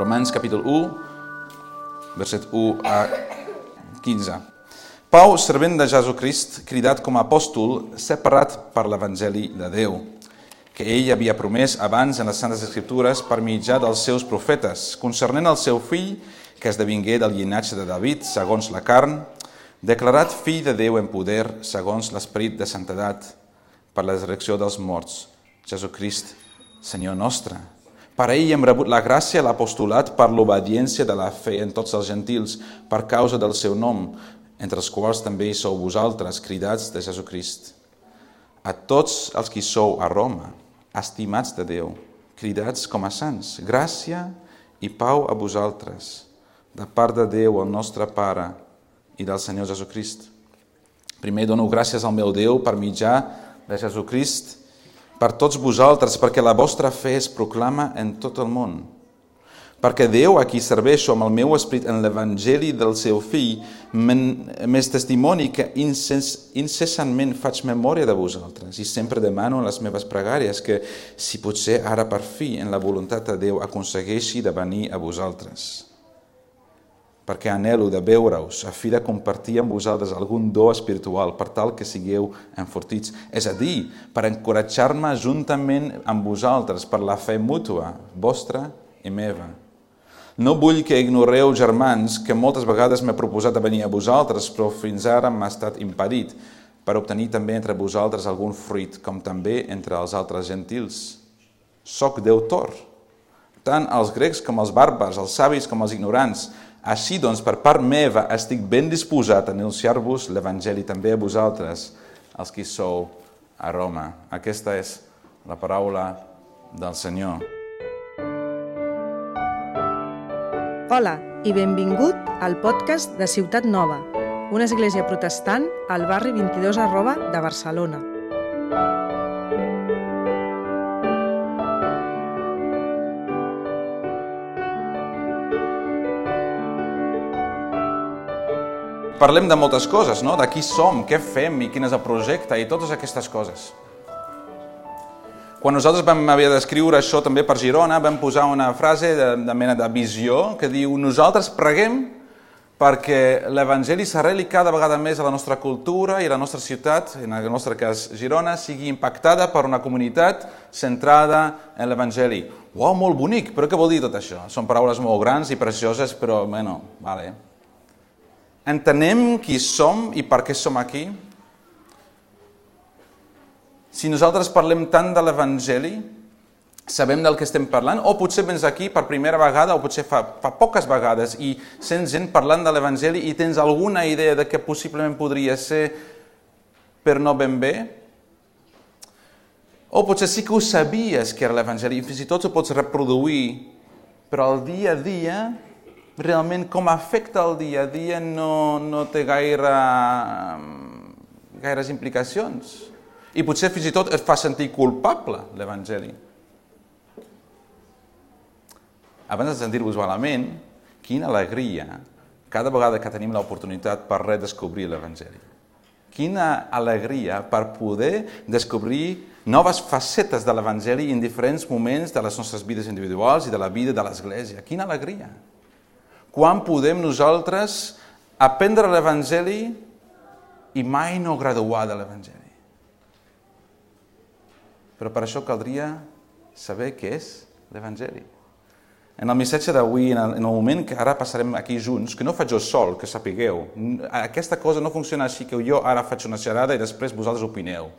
Romans capítol 1, verset 1 a 15. Pau, servent de Jesucrist, cridat com a apòstol, separat per l'Evangeli de Déu, que ell havia promès abans en les Santes Escriptures per mitjà dels seus profetes, concernent el seu fill, que esdevingué del llinatge de David, segons la carn, declarat fill de Déu en poder, segons l'esperit de santedat, per la resurrecció dels morts, Jesucrist, Senyor nostre. Per ell hem rebut la gràcia, l'apostolat, per l'obediència de la fe en tots els gentils, per causa del seu nom, entre els quals també hi sou vosaltres, cridats de Jesucrist. A tots els qui sou a Roma, estimats de Déu, cridats com a sants, gràcia i pau a vosaltres, de part de Déu, el nostre Pare, i del Senyor Jesucrist. Primer dono gràcies al meu Déu per mitjà de Jesucrist, per tots vosaltres, perquè la vostra fe es proclama en tot el món. Perquè Déu, a qui serveixo amb el meu esperit en l'Evangeli del seu fill, m'és testimoni que incessantment faig memòria de vosaltres i sempre demano en les meves pregàries que, si potser ara per fi, en la voluntat de Déu, aconsegueixi de venir a vosaltres perquè anelo de veure-us a fi de compartir amb vosaltres algun do espiritual per tal que sigueu enfortits. És a dir, per encoratjar-me juntament amb vosaltres per la fe mútua, vostra i meva. No vull que ignoreu, germans, que moltes vegades m'he proposat de venir a vosaltres, però fins ara m'ha estat impedit per obtenir també entre vosaltres algun fruit, com també entre els altres gentils. Soc deutor, tant als grecs com als bàrbars, als savis com als ignorants, així doncs, per part meva, estic ben disposat a anunciar-vos l'Evangeli també a vosaltres, els que sou a Roma. Aquesta és la paraula del Senyor. Hola i benvingut al podcast de Ciutat Nova, una església protestant al barri 22 arroba de Barcelona. Parlem de moltes coses, no? de qui som, què fem i quin és el projecte i totes aquestes coses. Quan nosaltres vam haver d'escriure això també per Girona, vam posar una frase de, de mena de visió que diu nosaltres preguem perquè l'Evangeli s'arreli cada vegada més a la nostra cultura i a la nostra ciutat, en el nostre cas Girona, sigui impactada per una comunitat centrada en l'Evangeli. Uau, molt bonic, però què vol dir tot això? Són paraules molt grans i precioses, però, bueno, vale, Entenem qui som i per què som aquí? Si nosaltres parlem tant de l'Evangeli, sabem del que estem parlant, o potser vens aquí per primera vegada, o potser fa, fa poques vegades, i sents gent parlant de l'Evangeli i tens alguna idea de què possiblement podria ser, per no ben bé, o potser sí que ho sabies que era l'Evangeli, i fins i tot ho pots reproduir, però al dia a dia realment com afecta el dia a dia no, no té gaire, gaires implicacions. I potser fins i tot et fa sentir culpable l'Evangeli. Abans de sentir-vos malament, quina alegria cada vegada que tenim l'oportunitat per redescobrir l'Evangeli. Quina alegria per poder descobrir noves facetes de l'Evangeli en diferents moments de les nostres vides individuals i de la vida de l'Església. Quina alegria! Quan podem nosaltres aprendre l'Evangeli i mai no graduar de l'Evangeli? Però per això caldria saber què és l'Evangeli. En el missatge d'avui, en, el moment que ara passarem aquí junts, que no faig jo sol, que sapigueu, aquesta cosa no funciona així que jo ara faig una xerrada i després vosaltres opineu.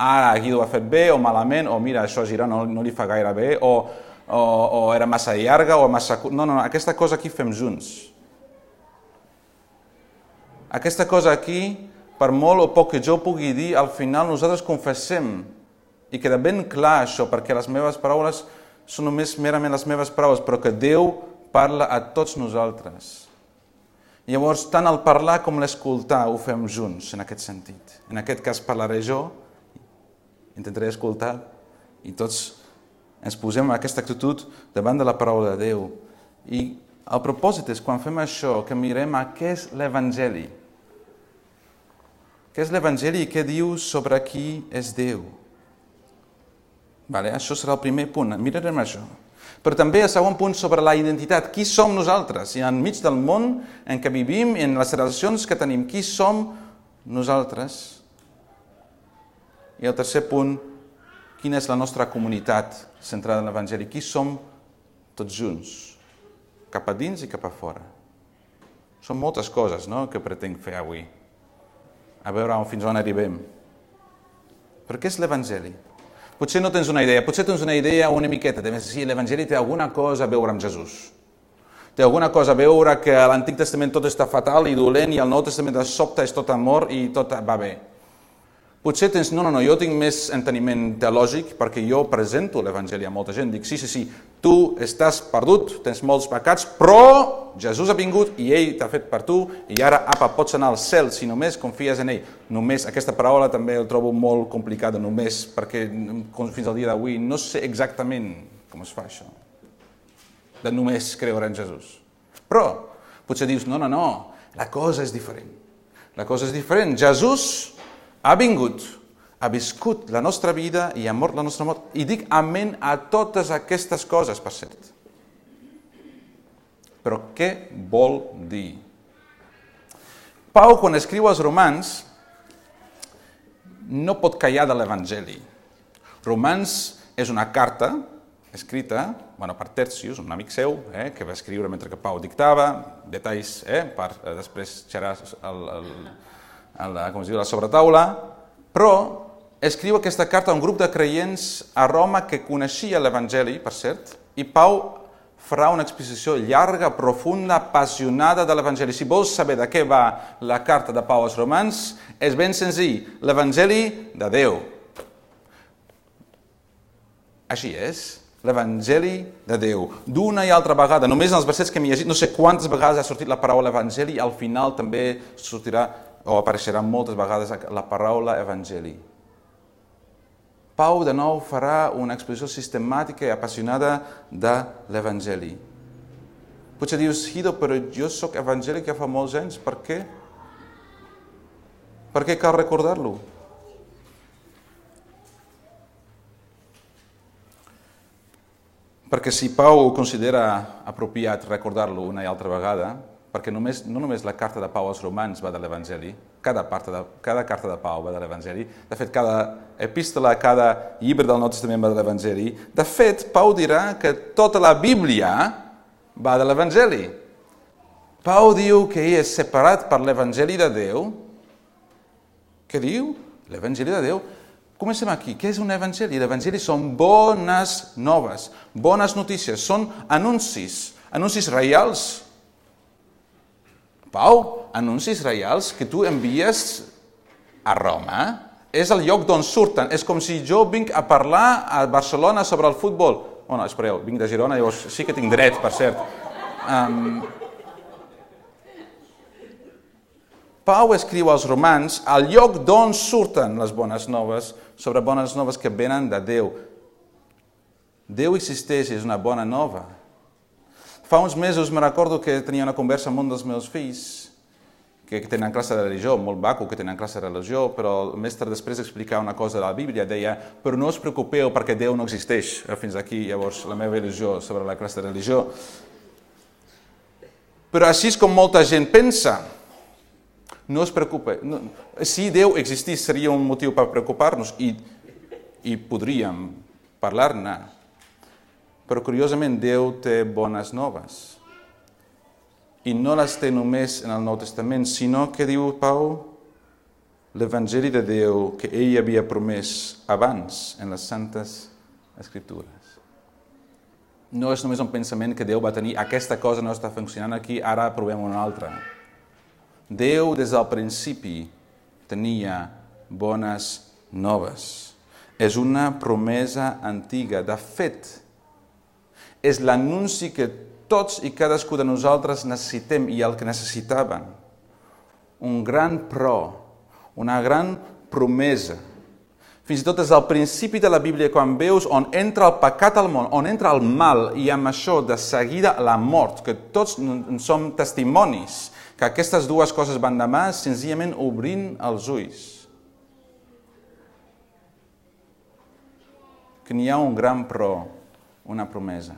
Ara, Guido ha fet bé o malament, o mira, això a Girona no, no li fa gaire bé, o o, o era massa llarga o massa... No, no, no, aquesta cosa aquí fem junts. Aquesta cosa aquí, per molt o poc que jo pugui dir, al final nosaltres confessem i queda ben clar això, perquè les meves paraules són només merament les meves paraules, però que Déu parla a tots nosaltres. Llavors, tant el parlar com l'escoltar ho fem junts, en aquest sentit. En aquest cas parlaré jo, intentaré escoltar, i tots ens posem en aquesta actitud davant de la paraula de Déu. I el propòsit és, quan fem això, que mirem a què és l'Evangeli. Què és l'Evangeli i què diu sobre qui és Déu? Vale? Això serà el primer punt. Mirarem això. Però també el segon punt sobre la identitat. Qui som nosaltres? I enmig del món en què vivim, en les relacions que tenim, qui som nosaltres? I el tercer punt, quina és la nostra comunitat centrada en l'Evangeli? Qui som tots junts? Cap a dins i cap a fora. Són moltes coses no, que pretenc fer avui. A veure fins on arribem. Però què és l'Evangeli? Potser no tens una idea, potser tens una idea una miqueta, de més, sí, l'Evangeli té alguna cosa a veure amb Jesús. Té alguna cosa a veure que a l'Antic Testament tot està fatal i dolent i al Nou Testament de sobte és tot amor i tot va bé. Potser tens, no, no, no, jo tinc més enteniment teològic perquè jo presento l'Evangeli a molta gent. Dic, sí, sí, sí, tu estàs perdut, tens molts pecats, però Jesús ha vingut i ell t'ha fet per tu i ara, apa, pots anar al cel si només confies en ell. Només, aquesta paraula també el trobo molt complicada, només, perquè fins al dia d'avui no sé exactament com es fa això, de només creure en Jesús. Però potser dius, no, no, no, la cosa és diferent. La cosa és diferent. Jesús ha vingut, ha viscut la nostra vida i ha mort la nostra mort. I dic amén a totes aquestes coses, per cert. Però què vol dir? Pau, quan escriu als romans, no pot callar de l'Evangeli. Romans és una carta escrita bueno, per Tercius, un amic seu, eh, que va escriure mentre que Pau dictava, detalls eh, per eh, després xerrar el, el, a la, com es diu, la sobretaula, però escriu aquesta carta a un grup de creients a Roma que coneixia l'Evangeli, per cert, i Pau farà una exposició llarga, profunda, apassionada de l'Evangeli. Si vols saber de què va la carta de Pau als romans, és ben senzill, l'Evangeli de Déu. Així és, l'Evangeli de Déu. D'una i altra vegada, només en els versets que m'he llegit, no sé quantes vegades ha sortit la paraula Evangeli, al final també sortirà o apareixerà moltes vegades la paraula evangeli. Pau de nou farà una exposició sistemàtica i apassionada de l'Evangeli. Potser dius, Hido, però jo sóc evangèlic ja fa molts anys, per què? Per què cal recordar-lo? Perquè si Pau considera apropiat recordar-lo una i altra vegada, perquè només, no només la carta de Pau als romans va de l'Evangeli, cada, de, cada carta de Pau va de l'Evangeli, de fet, cada epístola, cada llibre del Nou Testament va de l'Evangeli. De fet, Pau dirà que tota la Bíblia va de l'Evangeli. Pau diu que ell és separat per l'Evangeli de Déu. Què diu? L'Evangeli de Déu. Comencem aquí. Què és un evangeli? L'evangeli són bones noves, bones notícies, són anuncis, anuncis reals, Pau, anuncis reials que tu envies a Roma és el lloc d'on surten. És com si jo vinc a parlar a Barcelona sobre el futbol. Oh, espereu, vinc de Girona, llavors sí que tinc dret, per cert. Um, Pau escriu als romans al lloc d'on surten les bones noves, sobre bones noves que venen de Déu. Déu existeix, és una bona nova. Fa uns mesos me recordo que tenia una conversa amb un dels meus fills que tenen classe de religió, molt baco que tenen classe de religió, però el mestre després d'explicar una cosa de la Bíblia deia però no us preocupeu perquè Déu no existeix. Eh, fins aquí, llavors, la meva religió sobre la classe de religió. Però així és com molta gent pensa. No es preocupe. No, si Déu existís seria un motiu per preocupar-nos i, i podríem parlar-ne però curiosament Déu té bones noves. I no les té només en el Nou Testament, sinó que diu Pau l'Evangeli de Déu que ell havia promès abans en les Santes Escriptures. No és només un pensament que Déu va tenir aquesta cosa no està funcionant aquí, ara provem una altra. Déu des del principi tenia bones noves. És una promesa antiga. De fet, és l'anunci que tots i cadascú de nosaltres necessitem i el que necessitaven. Un gran pro, una gran promesa. Fins i tot des del principi de la Bíblia, quan veus on entra el pecat al món, on entra el mal, i amb això de seguida la mort, que tots som testimonis, que aquestes dues coses van de mà senzillament obrint els ulls. Que n'hi ha un gran pro, una promesa.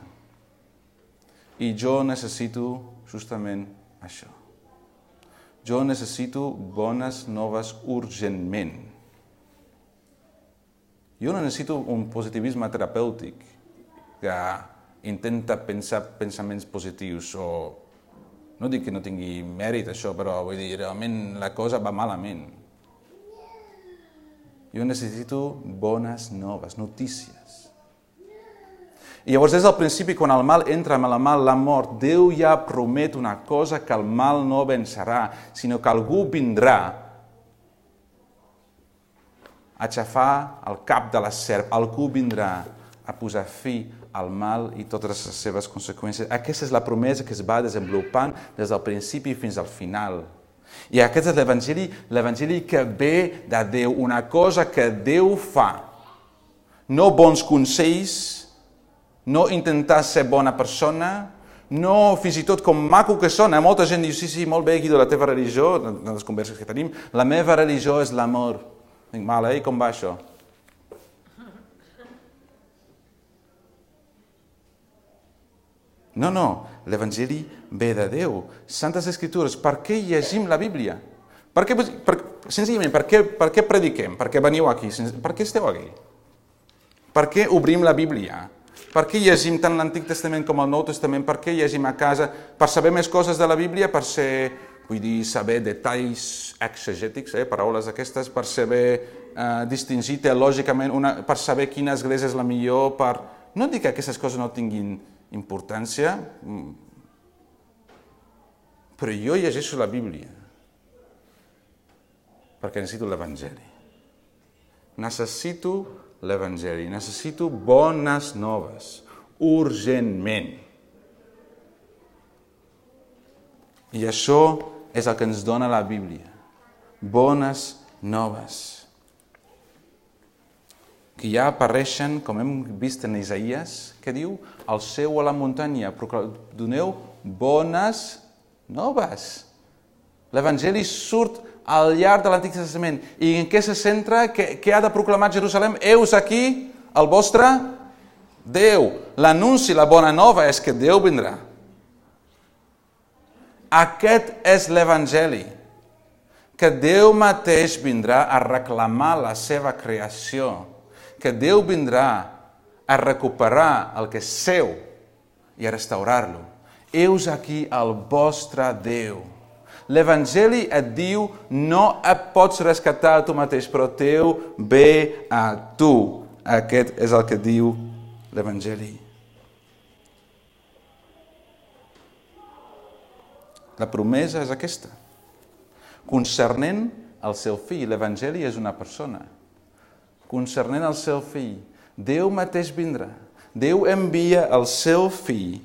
I jo necessito justament això. Jo necessito bones noves urgentment. Jo no necessito un positivisme terapèutic que intenta pensar pensaments positius o... No dic que no tingui mèrit això, però vull dir, realment la cosa va malament. Jo necessito bones noves, notícies. I llavors, des del principi, quan el mal entra amb el mal, la mort, Déu ja promet una cosa, que el mal no vencerà, sinó que algú vindrà a aixafar el cap de la serp, algú vindrà a posar fi al mal i totes les seves conseqüències. Aquesta és la promesa que es va desenvolupant des del principi fins al final. I aquest és l'Evangeli, l'Evangeli que ve de Déu, una cosa que Déu fa. No bons consells, no intentar ser bona persona, no fins i tot com maco que sona, molta gent diu, sí, sí, molt bé, Guido, la teva religió, en les converses que tenim, la meva religió és l'amor. Dic, mal, eh? Com va això? No, no, l'Evangeli ve de Déu. Santes Escritures, per què llegim la Bíblia? Per què, per, senzillament, per què, per què prediquem? Per què veniu aquí? Per què esteu aquí? Per què obrim la Bíblia? Per què llegim tant l'Antic Testament com el Nou Testament? Per què llegim a casa? Per saber més coses de la Bíblia? Per ser, vull dir, saber detalls exegètics, eh, paraules aquestes, per saber eh, distingir teològicament, una, per saber quina església és la millor, per... No dic que aquestes coses no tinguin importància, mm. però jo llegeixo la Bíblia perquè necessito l'Evangeli. Necessito l'Evangeli, necessito bones noves, urgentment. I això és el que ens dona la Bíblia. Bones noves. Que ja apareixen, com hem vist en Isaías, que diu, al seu a la muntanya, doneu bones noves. L'Evangeli surt al llarg de l'Antic Testament. I en què se centra? Què, què ha de proclamar Jerusalem? Eus aquí, el vostre Déu. L'anunci, la bona nova és que Déu vindrà. Aquest és l'Evangeli. Que Déu mateix vindrà a reclamar la seva creació. Que Déu vindrà a recuperar el que és seu i a restaurar-lo. Eus aquí el vostre Déu. L'Evangeli et diu no et pots rescatar tu mateix, però teu ve a tu. Aquest és el que diu l'Evangeli. La promesa és aquesta. Concernent al seu fill, l'Evangeli és una persona. Concernent al seu fill, Déu mateix vindrà. Déu envia el seu fill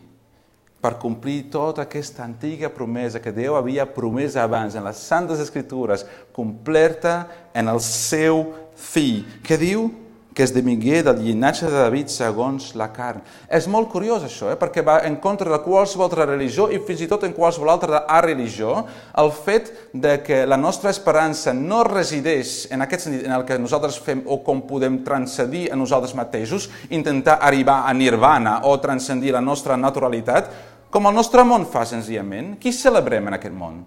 per complir tota aquesta antiga promesa que Déu havia promès abans en les Santes Escritures, completa en el seu fill, que diu que és de Miguel del llinatge de David segons la carn. És molt curiós això, eh? perquè va en contra de qualsevol altra religió i fins i tot en qualsevol altra religió, el fet de que la nostra esperança no resideix en aquest sentit en el que nosaltres fem o com podem transcedir a nosaltres mateixos, intentar arribar a nirvana o transcendir la nostra naturalitat, com el nostre món fa senzillament. Qui celebrem en aquest món?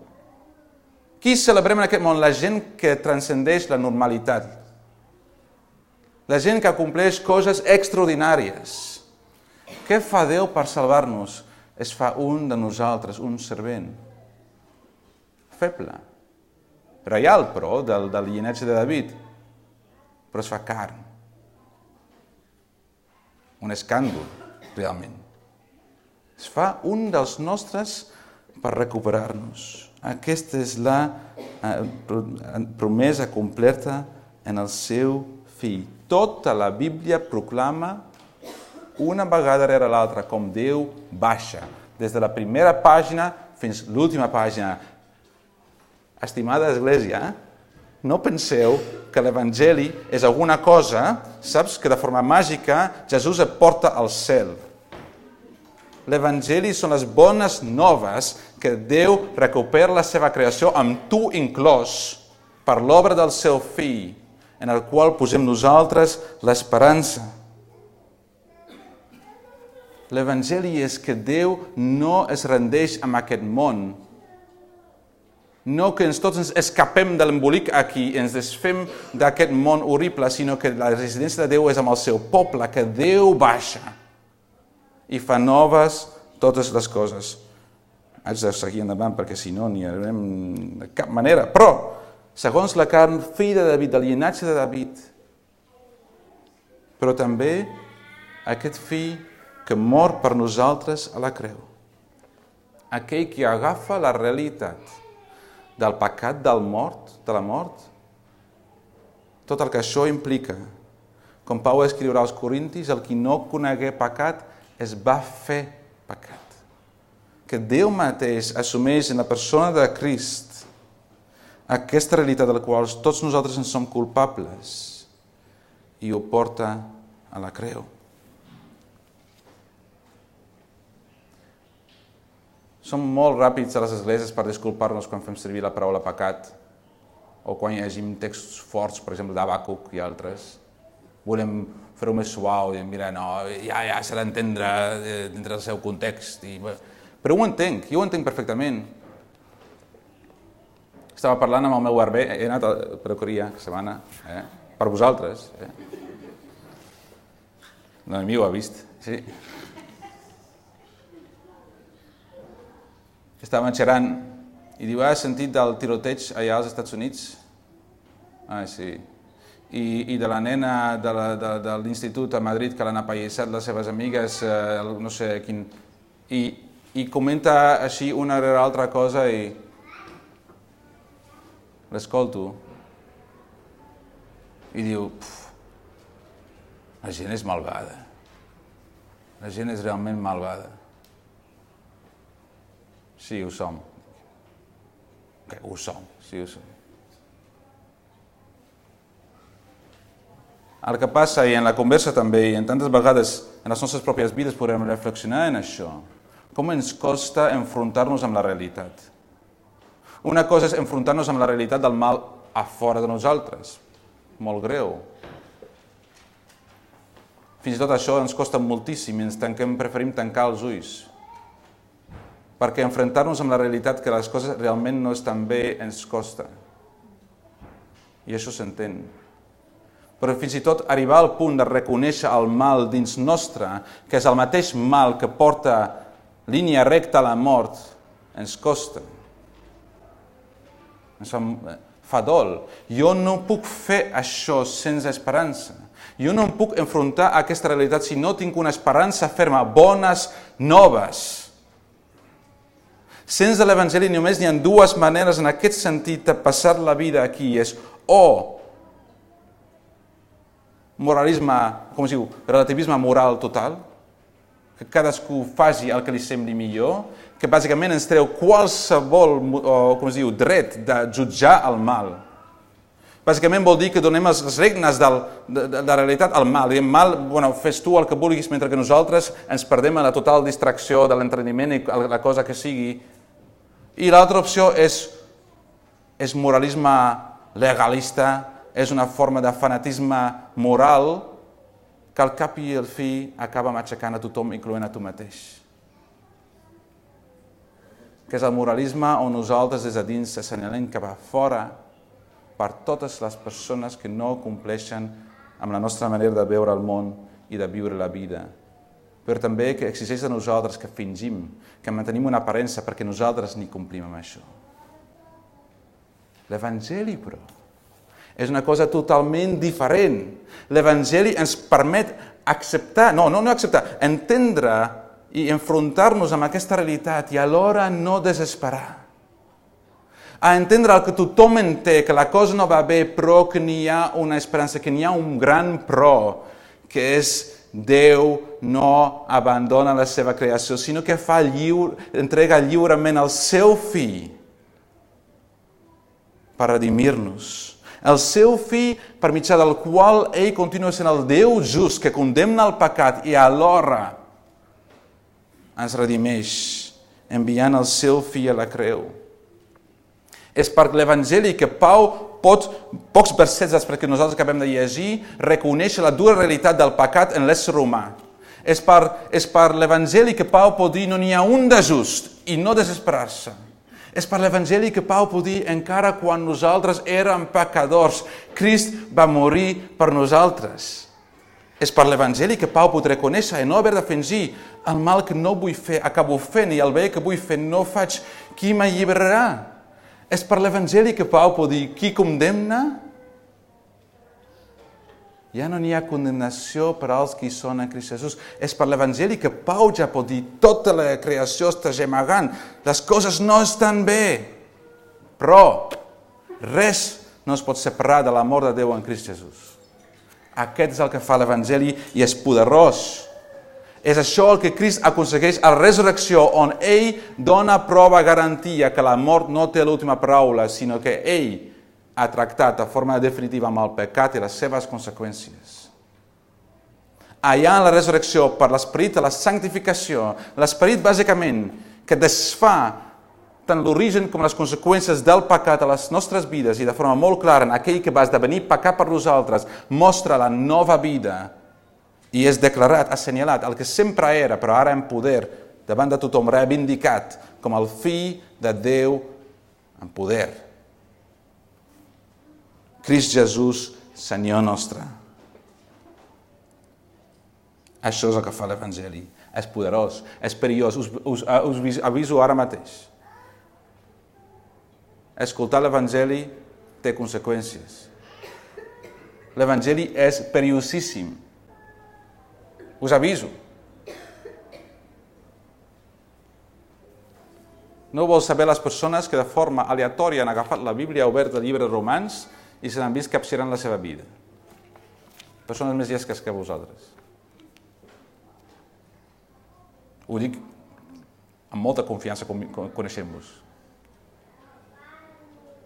Qui celebrem en aquest món? La gent que transcendeix la normalitat, la gent que compleix coses extraordinàries. Què fa Déu per salvar-nos? Es fa un de nosaltres, un servent. Feble. Reial, però, del, del llinatge de David. Però es fa carn. Un escàndol, realment. Es fa un dels nostres per recuperar-nos. Aquesta és la eh, promesa completa en el seu fill. Tota la Bíblia proclama una vegada rere l'altra com Déu baixa, des de la primera pàgina fins l'última pàgina. Estimada Església, no penseu que l'Evangeli és alguna cosa, saps, que de forma màgica Jesús et porta al cel. L'Evangeli són les bones noves que Déu recupera la seva creació amb tu inclòs per l'obra del seu fill en el qual posem nosaltres l'esperança. L'Evangeli és que Déu no es rendeix amb aquest món. No que ens tots ens escapem de l'embolic aquí, ens desfem d'aquest món horrible, sinó que la residència de Déu és amb el seu poble, que Déu baixa i fa noves totes les coses. Haig de seguir endavant perquè si no n'hi haurem de cap manera. Però, segons la carn, fill de David, del llinatge de David, però també aquest fill que mor per nosaltres a la creu. Aquell que agafa la realitat del pecat del mort, de la mort, tot el que això implica. Com Pau escriurà als Corintis, el qui no conegué pecat es va fer pecat. Que Déu mateix assumeix en la persona de Crist aquesta realitat de la qual tots nosaltres en som culpables i ho porta a la creu. Som molt ràpids a les esglésies per disculpar-nos quan fem servir la paraula pecat o quan llegim textos forts, per exemple, d'Abacuc i altres. Volem fer-ho més suau i mira, no, ja, ja s'ha d'entendre eh, dintre del seu context. I, però ho entenc, jo ho entenc perfectament. Estava parlant amb el meu barber, he anat a peruqueria setmana, eh? per vosaltres. Eh? L'enemic ho ha vist, sí. estàvem xerrant i diu, has sentit del tiroteig allà als Estats Units? Ah, sí. I, i de la nena de, la, de, l'institut a Madrid que l'han apallissat les seves amigues, eh, no sé quin... I, I comenta així una rere altra cosa i l'escolto i diu, la gent és malvada. La gent és realment malvada. Sí, ho som. Que ho som, sí, ho som. El que passa, i en la conversa també, i en tantes vegades en les nostres pròpies vides podem reflexionar en això, com ens costa enfrontar-nos amb la realitat. Una cosa és enfrontar-nos amb la realitat del mal a fora de nosaltres, molt greu. Fins i tot això ens costa moltíssim i ens tanquem, preferim tancar els ulls perquè enfrontar-nos amb la realitat que les coses realment no estan bé ens costa. I això s'entén. Però fins i tot arribar al punt de reconèixer el mal dins nostre, que és el mateix mal que porta línia recta a la mort, ens costa. Ens fa dol. Jo no puc fer això sense esperança. Jo no em puc enfrontar a aquesta realitat si no tinc una esperança ferma, bones noves Sense l'Evangeli només n'hi ha dues maneres en aquest sentit de passar la vida aquí. És o moralisme, com es diu, relativisme moral total, que cadascú faci el que li sembli millor, que bàsicament ens treu qualsevol, o, com es diu, dret de jutjar el mal. Bàsicament vol dir que donem els regnes del, de, de, de la realitat al mal. Diem, mal, bueno, fes tu el que vulguis, mentre que nosaltres ens perdem en la total distracció de l'entreniment i la cosa que sigui, i l'altra opció és, és moralisme legalista, és una forma de fanatisme moral que al cap i al fi acaba matxacant a tothom, incloent a tu mateix. Que és el moralisme on nosaltres des de dins assenyalem cap a fora per totes les persones que no compleixen amb la nostra manera de veure el món i de viure la vida però també que exigeix de nosaltres que fingim, que mantenim una aparença perquè nosaltres ni complim amb això. L'Evangeli, però, és una cosa totalment diferent. L'Evangeli ens permet acceptar, no, no, no acceptar, entendre i enfrontar-nos amb aquesta realitat i alhora no desesperar. A entendre el que tothom entén, que la cosa no va bé, però que n'hi ha una esperança, que n'hi ha un gran pro, que és Déu no abandona la seva creació, sinó que fa lliure, entrega lliurement el seu fill per redimir-nos. El seu fill per mitjà del qual ell continua sent el Déu just que condemna el pecat i alhora ens redimeix enviant el seu fill a la creu. És per l'Evangeli que Pau pot, pocs versets després que nosaltres acabem de llegir, reconèixer la dura realitat del pecat en l'ésser humà. És per, és per l'Evangeli que Pau pot dir no n'hi ha un de just i no desesperar-se. És per l'Evangeli que Pau pot dir encara quan nosaltres érem pecadors, Crist va morir per nosaltres. És per l'Evangeli que Pau pot reconèixer i no haver de fingir el mal que no vull fer, acabo fent, i el bé que vull fer no faig. Qui m'alliberarà? És per l'Evangeli que Pau pot dir qui condemna? Ja no n'hi ha condemnació per als qui són en Crist Jesús. És per l'Evangeli que Pau ja pot dir tota la creació està gemegant, les coses no estan bé, però res no es pot separar de l'amor de Déu en Crist Jesús. Aquest és el que fa l'Evangeli i és poderós. És això el que Crist aconsegueix a la resurrecció, on ell dona prova garantia que la mort no té l'última paraula, sinó que ell ha tractat de forma definitiva amb el pecat i les seves conseqüències. Allà en la resurrecció, per l'esperit de la santificació, l'esperit bàsicament que desfà tant l'origen com les conseqüències del pecat a les nostres vides i de forma molt clara en aquell que va esdevenir pecat per nosaltres, mostra la nova vida i és declarat, assenyalat, el que sempre era, però ara en poder, davant de tothom, reivindicat com el fill de Déu en poder. Crist Jesús, Senyor nostre. Això és el que fa l'Evangeli. És poderós, és perillós. Us, us, us aviso ara mateix escoltar l'Evangeli té conseqüències. L'Evangeli és perillosíssim. Us aviso. No vol saber les persones que de forma aleatòria han agafat la Bíblia oberta del llibre de Romans i se n'han vist capgirant la seva vida. Persones més llesques que vosaltres. Ho dic amb molta confiança coneixent-vos.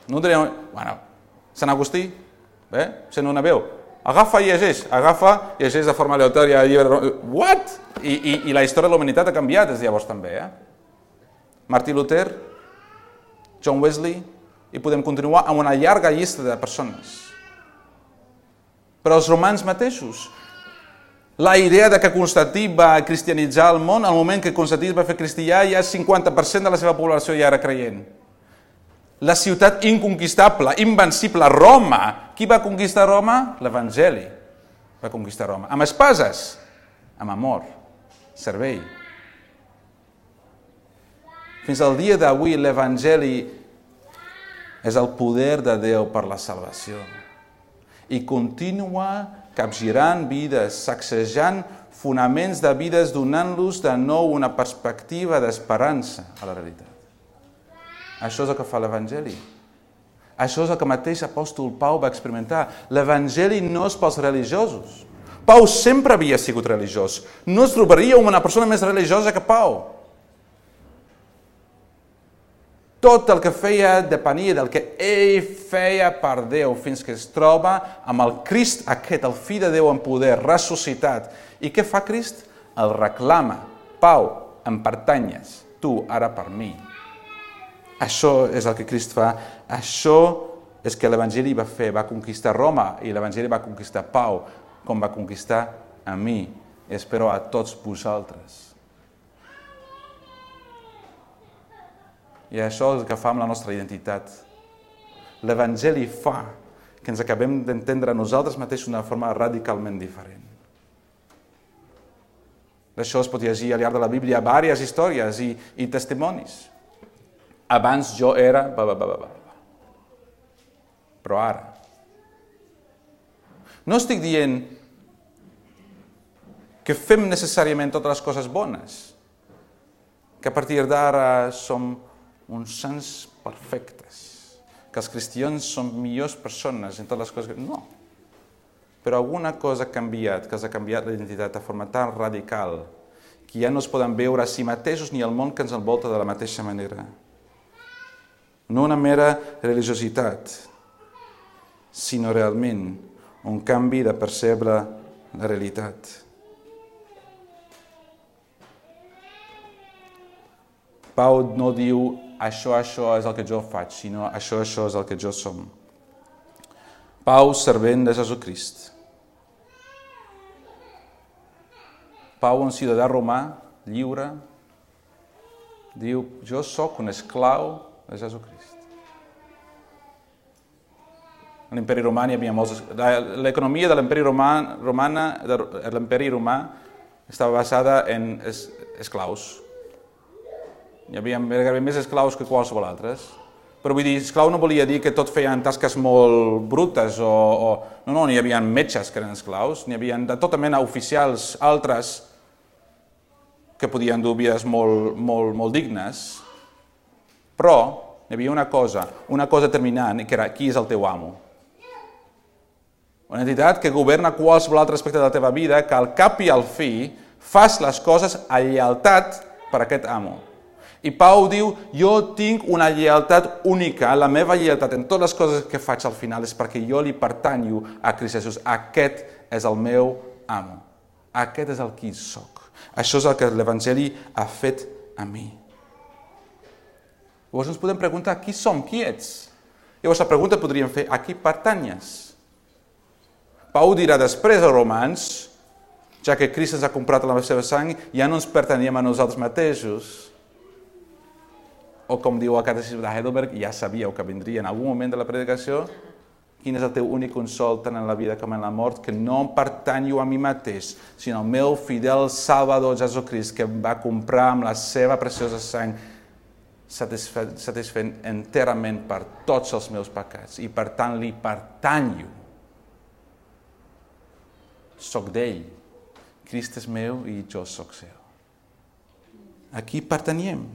No direm, bueno, Sant Agustí, eh? sent una veu, agafa i llegeix, agafa i llegeix de forma aleatòria el llibre... What? I, i, I la història de la humanitat ha canviat des de llavors també. Eh? Martí Luther, John Wesley, i podem continuar amb una llarga llista de persones. Però els romans mateixos, la idea de que Constantí va cristianitzar el món, al moment que Constantí va fer cristià, ja 50% de la seva població ja era creient la ciutat inconquistable, invencible, Roma. Qui va conquistar Roma? L'Evangeli va conquistar Roma. Amb espases, amb amor, servei. Fins al dia d'avui l'Evangeli és el poder de Déu per la salvació. I continua capgirant vides, sacsejant fonaments de vides, donant-los de nou una perspectiva d'esperança a la realitat. Això és el que fa l'Evangeli. Això és el que mateix apòstol Pau va experimentar. L'Evangeli no és pels religiosos. Pau sempre havia sigut religiós. No es trobaria una persona més religiosa que Pau. Tot el que feia depenia del que ell feia per Déu fins que es troba amb el Crist aquest, el fill de Déu en poder, ressuscitat. I què fa Crist? El reclama. Pau, em pertanyes, tu ara per mi. Això és el que Crist fa. Això és que l'Evangeli va fer, va conquistar Roma i l'Evangeli va conquistar Pau, com va conquistar a mi espero a tots vosaltres. I això és el que fa amb la nostra identitat. L'Evangeli fa que ens acabem d'entendre nosaltres mateixos d'una forma radicalment diferent. D'això es pot llegir al llarg de la Bíblia diverses històries i, i testimonis. Abans jo era... Ba, ba, ba, ba, ba. Però ara... No estic dient que fem necessàriament totes les coses bones, que a partir d'ara som uns sants perfectes, que els cristians són millors persones en totes les coses... No. Però alguna cosa ha canviat, que els ha canviat la identitat de forma tan radical que ja no es poden veure a si mateixos ni el món que ens envolta de la mateixa manera no una mera religiositat, sinó realment un canvi de percebre la realitat. Pau no diu això, això és el que jo faig, sinó això, això és el que jo som. Pau, servent de Jesucrist. Pau, un ciutadà romà, lliure, diu, jo sóc un esclau de Jesucrist. A l'imperi romà hi havia molts... L'economia de l'imperi romà, romana, de l'imperi romà estava basada en es, esclaus. Hi havia gairebé més esclaus que qualsevol altres. Però vull dir, esclau no volia dir que tot feien tasques molt brutes o... o... No, no, n'hi havia metges que eren esclaus, n'hi havia de tota mena oficials altres que podien dur vides molt, molt, molt dignes. Però hi havia una cosa, una cosa determinant, que era qui és el teu amo. Una entitat que governa qualsevol altre aspecte de la teva vida, que al cap i al fi fas les coses a lleialtat per aquest amo. I Pau diu, jo tinc una lleialtat única, la meva lleialtat en totes les coses que faig al final és perquè jo li pertanyo a Crist Jesús. Aquest és el meu amo. Aquest és el qui sóc. Això és el que l'Evangeli ha fet a mi. Llavors ens podem preguntar, qui som, qui ets? Llavors la pregunta podríem fer, a qui pertanyes? Pau dirà després als romans, ja que Crist ens ha comprat la seva sang, ja no ens perteníem a nosaltres mateixos. O com diu el catecisme de Heidelberg, ja sabíeu que vindria en algun moment de la predicació, quin és el teu únic consol tant en la vida com en la mort, que no em pertanyo a mi mateix, sinó al meu fidel Salvador Jesucrist, que em va comprar amb la seva preciosa sang, satisfent, satisfent enterament per tots els meus pecats, i per tant li pertanyo soc d'ell. Crist és meu i jo sóc seu. Aquí pertanyem.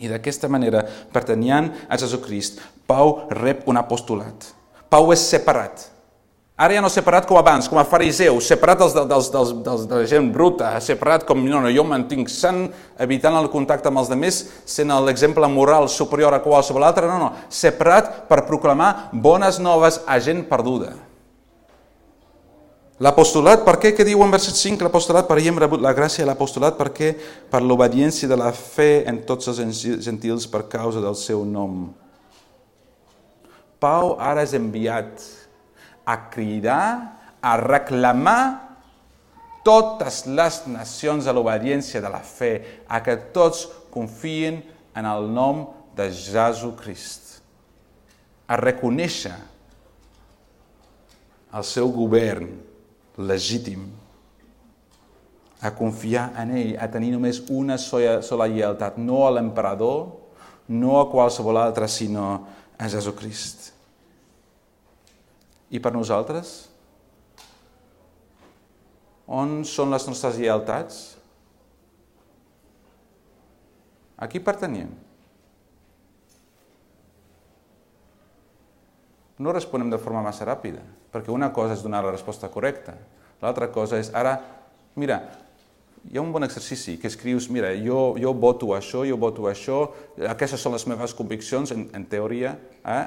I d'aquesta manera, pertanyant a Jesucrist, Pau rep un apostolat. Pau és separat. Ara ja no separat com abans, com a fariseu, separat dels, dels, dels, dels, de la gent bruta, separat com no, no, jo mantinc sant, evitant el contacte amb els altres, sent l'exemple moral superior a qualsevol altre, no, no, separat per proclamar bones noves a gent perduda. L'apostolat, per què? Què diu en verset 5? L'apostolat, per hem rebut la gràcia, l'apostolat, per què? Per l'obediència de la fe en tots els gentils per causa del seu nom. Pau ara és enviat a cridar, a reclamar totes les nacions a l'obediència de la fe, a que tots confien en el nom de Jesucrist, a reconèixer el seu govern, legítim a confiar en ell, a tenir només una sola, sola lleialtat, no a l'emperador, no a qualsevol altre, sinó a Jesucrist. I per nosaltres? On són les nostres lleialtats? A qui pertanyem? No responem de forma massa ràpida perquè una cosa és donar la resposta correcta, l'altra cosa és, ara, mira, hi ha un bon exercici que escrius, mira, jo, jo voto això, jo voto això, aquestes són les meves conviccions, en, en teoria, eh?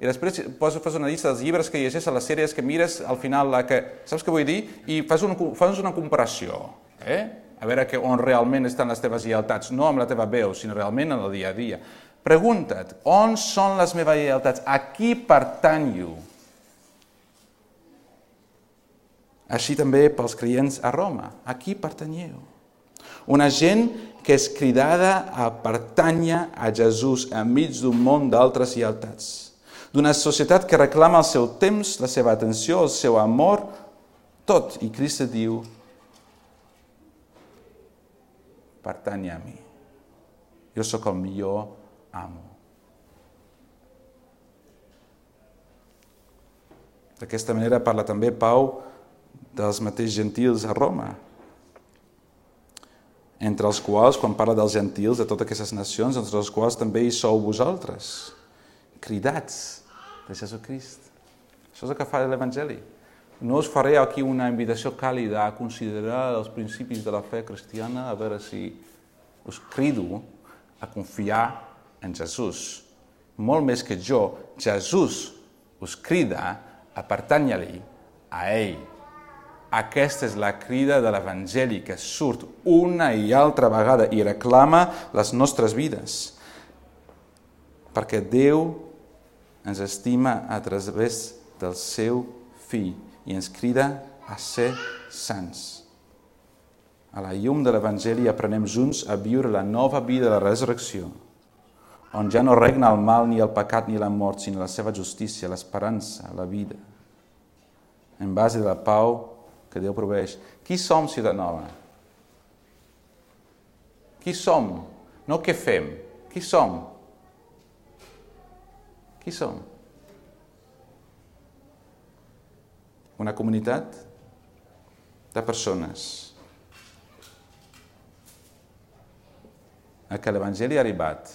i després fas una llista dels llibres que llegeixes, les sèries que mires, al final, la que, saps què vull dir? I fas, un, fas una comparació, eh? a veure que on realment estan les teves lleialtats, no amb la teva veu, sinó realment en el dia a dia. Pregunta't, on són les meves lleialtats? A qui pertanyo? Així també pels creients a Roma. A qui pertanyeu? Una gent que és cridada a pertànyer a Jesús enmig d'un món d'altres lleialtats. D'una societat que reclama el seu temps, la seva atenció, el seu amor, tot. I Crist diu, pertany a mi. Jo sóc el millor amo. D'aquesta manera parla també Pau dels mateixos gentils a Roma, entre els quals, quan parla dels gentils, de totes aquestes nacions, entre els quals també hi sou vosaltres, cridats de Jesucrist. Això és el que fa l'Evangeli. No us faré aquí una invitació càlida a considerar els principis de la fe cristiana, a veure si us crido a confiar en Jesús. Molt més que jo, Jesús us crida a pertànyer-li a ell aquesta és la crida de l'Evangeli que surt una i altra vegada i reclama les nostres vides. Perquè Déu ens estima a través del seu fill i ens crida a ser sants. a la llum de l'Evangeli aprenem junts a viure la nova vida de la resurrecció, on ja no regna el mal ni el pecat ni la mort, sinó la seva justícia, l'esperança, la vida, en base de la pau que Déu proveix. Qui som, Ciutat Nova? Qui som? No què fem. Qui som? Qui som? Una comunitat de persones a què l'Evangeli ha arribat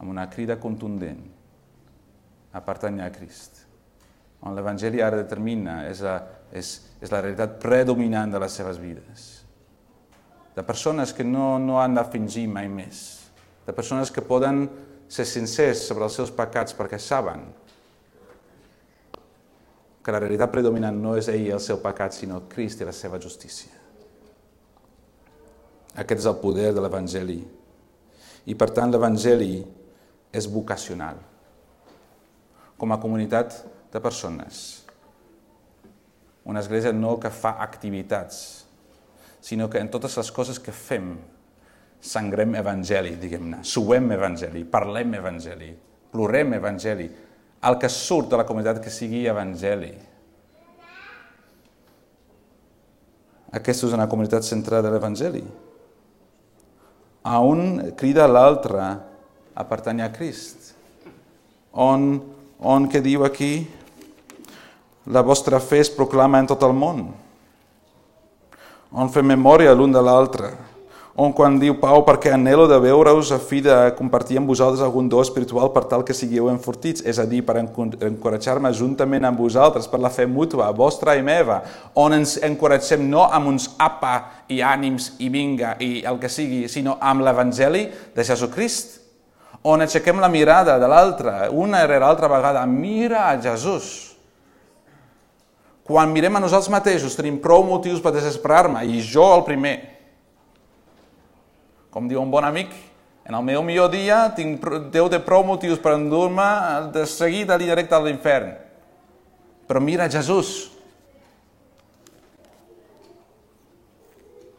amb una crida contundent a pertanyar a Crist, on l'Evangeli ara determina, és la, és, és la realitat predominant de les seves vides. De persones que no, no han de fingir mai més, de persones que poden ser sincers sobre els seus pecats perquè saben que la realitat predominant no és ell i el seu pecat, sinó Crist i la seva justícia. Aquest és el poder de l'Evangeli i per tant l'Evangeli és vocacional. Com a comunitat de persones. Una església no que fa activitats, sinó que en totes les coses que fem sangrem evangeli, diguem-ne, suem evangeli, parlem evangeli, plorem evangeli, el que surt de la comunitat que sigui evangeli. Aquesta és una comunitat centrada en l'evangeli a un crida l'altre a pertanyar a Crist. On, on que diu aquí, la vostra fe es proclama en tot el món. On fem memòria l'un de l'altre on quan diu Pau, perquè anhelo de veure-us a fi de compartir amb vosaltres algun do espiritual per tal que sigueu enfortits, és a dir, per encoratjar-me juntament amb vosaltres per la fe mútua, vostra i meva, on ens encoratgem no amb uns apa i ànims i vinga i el que sigui, sinó amb l'Evangeli de Jesucrist, on aixequem la mirada de l'altre, una rere l'altra vegada, mira a Jesús. Quan mirem a nosaltres mateixos tenim prou motius per desesperar-me, i jo el primer, com diu un bon amic, en el meu millor dia tinc, Déu té prou motius per endur-me de seguida directe a l'infern. Però mira Jesús.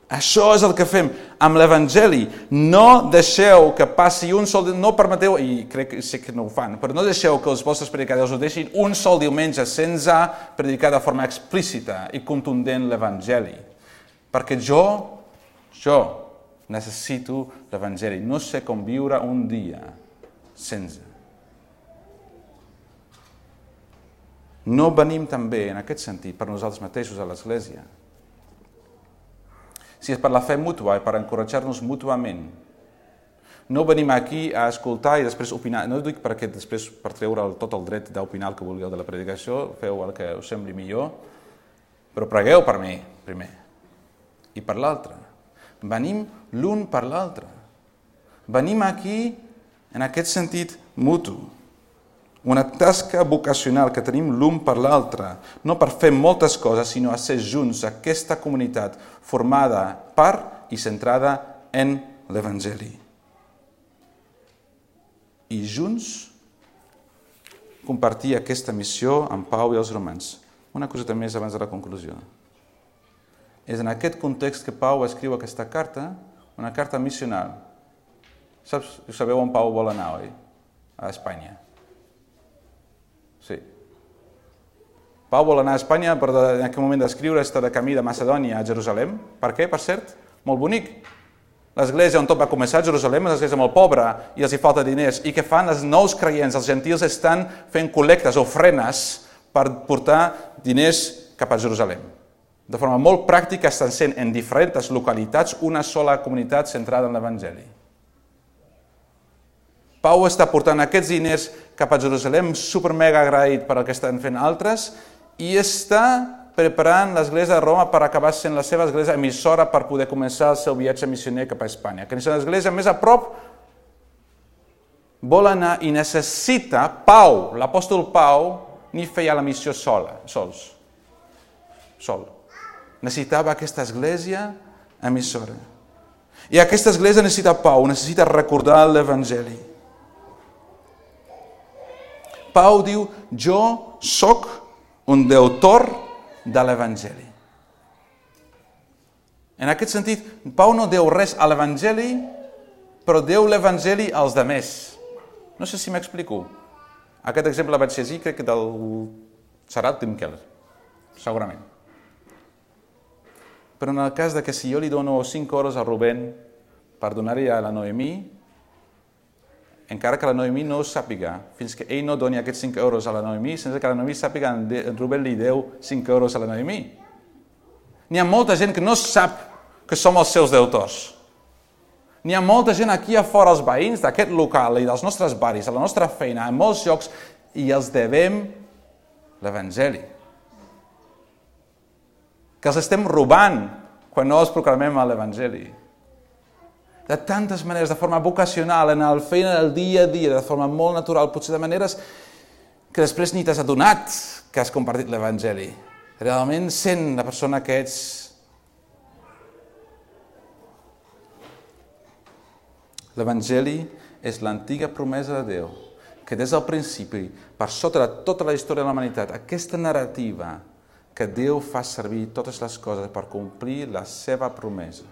Això és el que fem amb l'Evangeli. No deixeu que passi un sol... No permeteu, i crec que sé que no ho fan, però no deixeu que els vostres predicadors ho deixin un sol diumenge sense predicar de forma explícita i contundent l'Evangeli. Perquè jo, jo, Necessito l'Evangeli. No sé com viure un dia sense. No venim també, en aquest sentit, per nosaltres mateixos a l'Església. Si és per la fe mútua i per encoratjar-nos mútuament, no venim aquí a escoltar i després opinar. No dic perquè després, per treure el, tot el dret d'opinar el que vulgueu de la predicació, feu el que us sembli millor, però pregueu per mi, primer, i per l'altre. Venim l'un per l'altre. Venim aquí en aquest sentit mutu. Una tasca vocacional que tenim l'un per l'altre, no per fer moltes coses, sinó a ser junts, aquesta comunitat formada per i centrada en l'Evangeli. I junts compartir aquesta missió amb Pau i els romans. Una coseta més abans de la conclusió. És en aquest context que Pau escriu aquesta carta, una carta missional. Saps, sabeu on Pau vol anar, oi? A Espanya. Sí. Pau vol anar a Espanya per en aquell moment d'escriure estar de camí de Macedònia a Jerusalem. Per què, per cert? Molt bonic. L'església on tot va començar Jerusalem és l'església molt pobra i els hi falta diners. I què fan els nous creients? Els gentils estan fent col·lectes, ofrenes, per portar diners cap a Jerusalem de forma molt pràctica estan sent en diferents localitats una sola comunitat centrada en l'Evangeli. Pau està portant aquests diners cap a Jerusalem, super mega agraït per el que estan fent altres, i està preparant l'Església de Roma per acabar sent la seva església emissora per poder començar el seu viatge missioner cap a Espanya. Que és l'església més a prop vol anar i necessita Pau, l'apòstol Pau, ni feia la missió sola, sols. Sol necessitava aquesta església emissora. I aquesta església necessita pau, necessita recordar l'Evangeli. Pau diu, jo sóc un deutor de l'Evangeli. En aquest sentit, Pau no deu res a l'Evangeli, però deu l'Evangeli als demés. No sé si m'explico. Aquest exemple vaig llegir, crec que del... serà Tim Keller, segurament. Però en el cas de que si jo li dono 5 euros a Rubén per donar-hi a la Noemí, encara que la Noemí no ho sàpiga, fins que ell no doni aquests 5 euros a la Noemí, sense que la Noemí sàpiga en Rubén li deu 5 euros a la Noemí. N'hi ha molta gent que no sap que som els seus deutors. N'hi ha molta gent aquí a fora, els veïns d'aquest local i dels nostres barris, a la nostra feina, en molts llocs, i els devem l'Evangeli. Que els estem robant quan no els proclamem a l'Evangeli. De tantes maneres, de forma vocacional, en el feina del dia a dia, de forma molt natural, potser de maneres que després ni t'has adonat que has compartit l'Evangeli. Realment sent la persona que ets L'Evangeli és l'antiga promesa de Déu, que des del principi, per sota de tota la història de la humanitat, aquesta narrativa que Déu fa servir totes les coses per complir la seva promesa,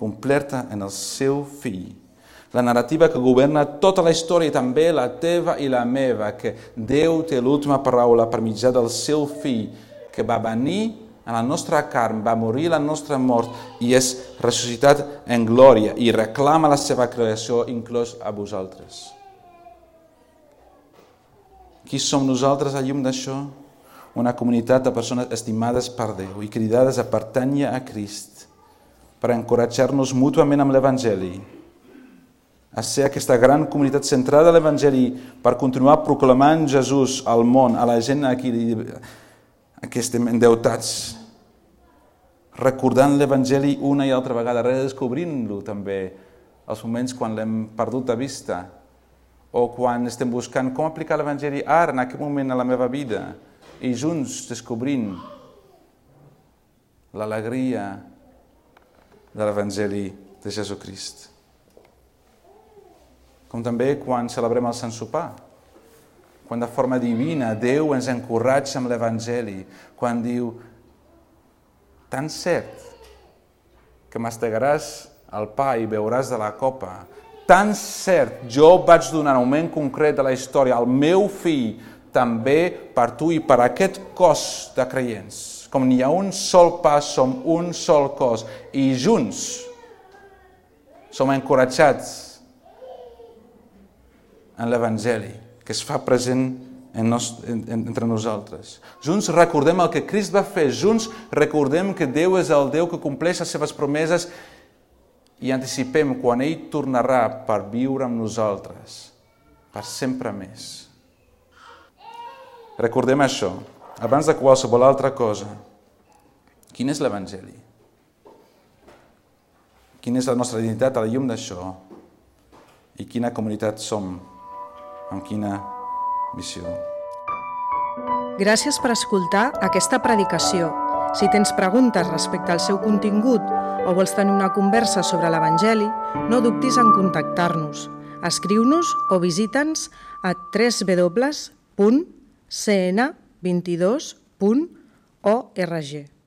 completa en el seu fill. La narrativa que governa tota la història també la teva i la meva, que Déu té l'última paraula per mitjà del seu fill, que va venir en la nostra carn, va morir la nostra mort i és ressuscitat en glòria i reclama la seva creació, inclòs a vosaltres. Qui som nosaltres a llum d'això? Una comunitat de persones estimades per Déu i cridades a pertànyer a Crist per encoratjar-nos mútuament amb l'Evangeli, a ser aquesta gran comunitat centrada a l'Evangeli per continuar proclamant Jesús al món, a la gent a qui, a qui estem endeutats, recordant l'Evangeli una i altra vegada, redescobrint-lo també els moments quan l'hem perdut de vista o quan estem buscant com aplicar l'Evangeli ara, en aquest moment a la meva vida, i junts descobrint l'alegria de l'Evangeli de Jesucrist. Com també quan celebrem el Sant Sopar, quan de forma divina Déu ens encorratja amb l'Evangeli, quan diu tan cert que mastegaràs el pa i beuràs de la copa, tan cert, jo vaig donar un moment concret de la història al meu fill també per tu i per aquest cos de creients. Com n'hi ha un sol pas, som un sol cos i junts som encoratjats en l'Evangeli que es fa present en nos, en, entre nosaltres. Junts recordem el que Crist va fer, junts recordem que Déu és el Déu que compleix les seves promeses i anticipem quan ell tornarà per viure amb nosaltres, per sempre més. Recordem això, abans de qualsevol altra cosa. Quin és l'Evangeli? Quina és la nostra identitat a la llum d'això? I quina comunitat som? Amb quina missió? Gràcies per escoltar aquesta predicació. Si tens preguntes respecte al seu contingut o vols tenir una conversa sobre l'Evangeli, no dubtis en contactar-nos. Escriu-nos o visita'ns a www.cn22.org.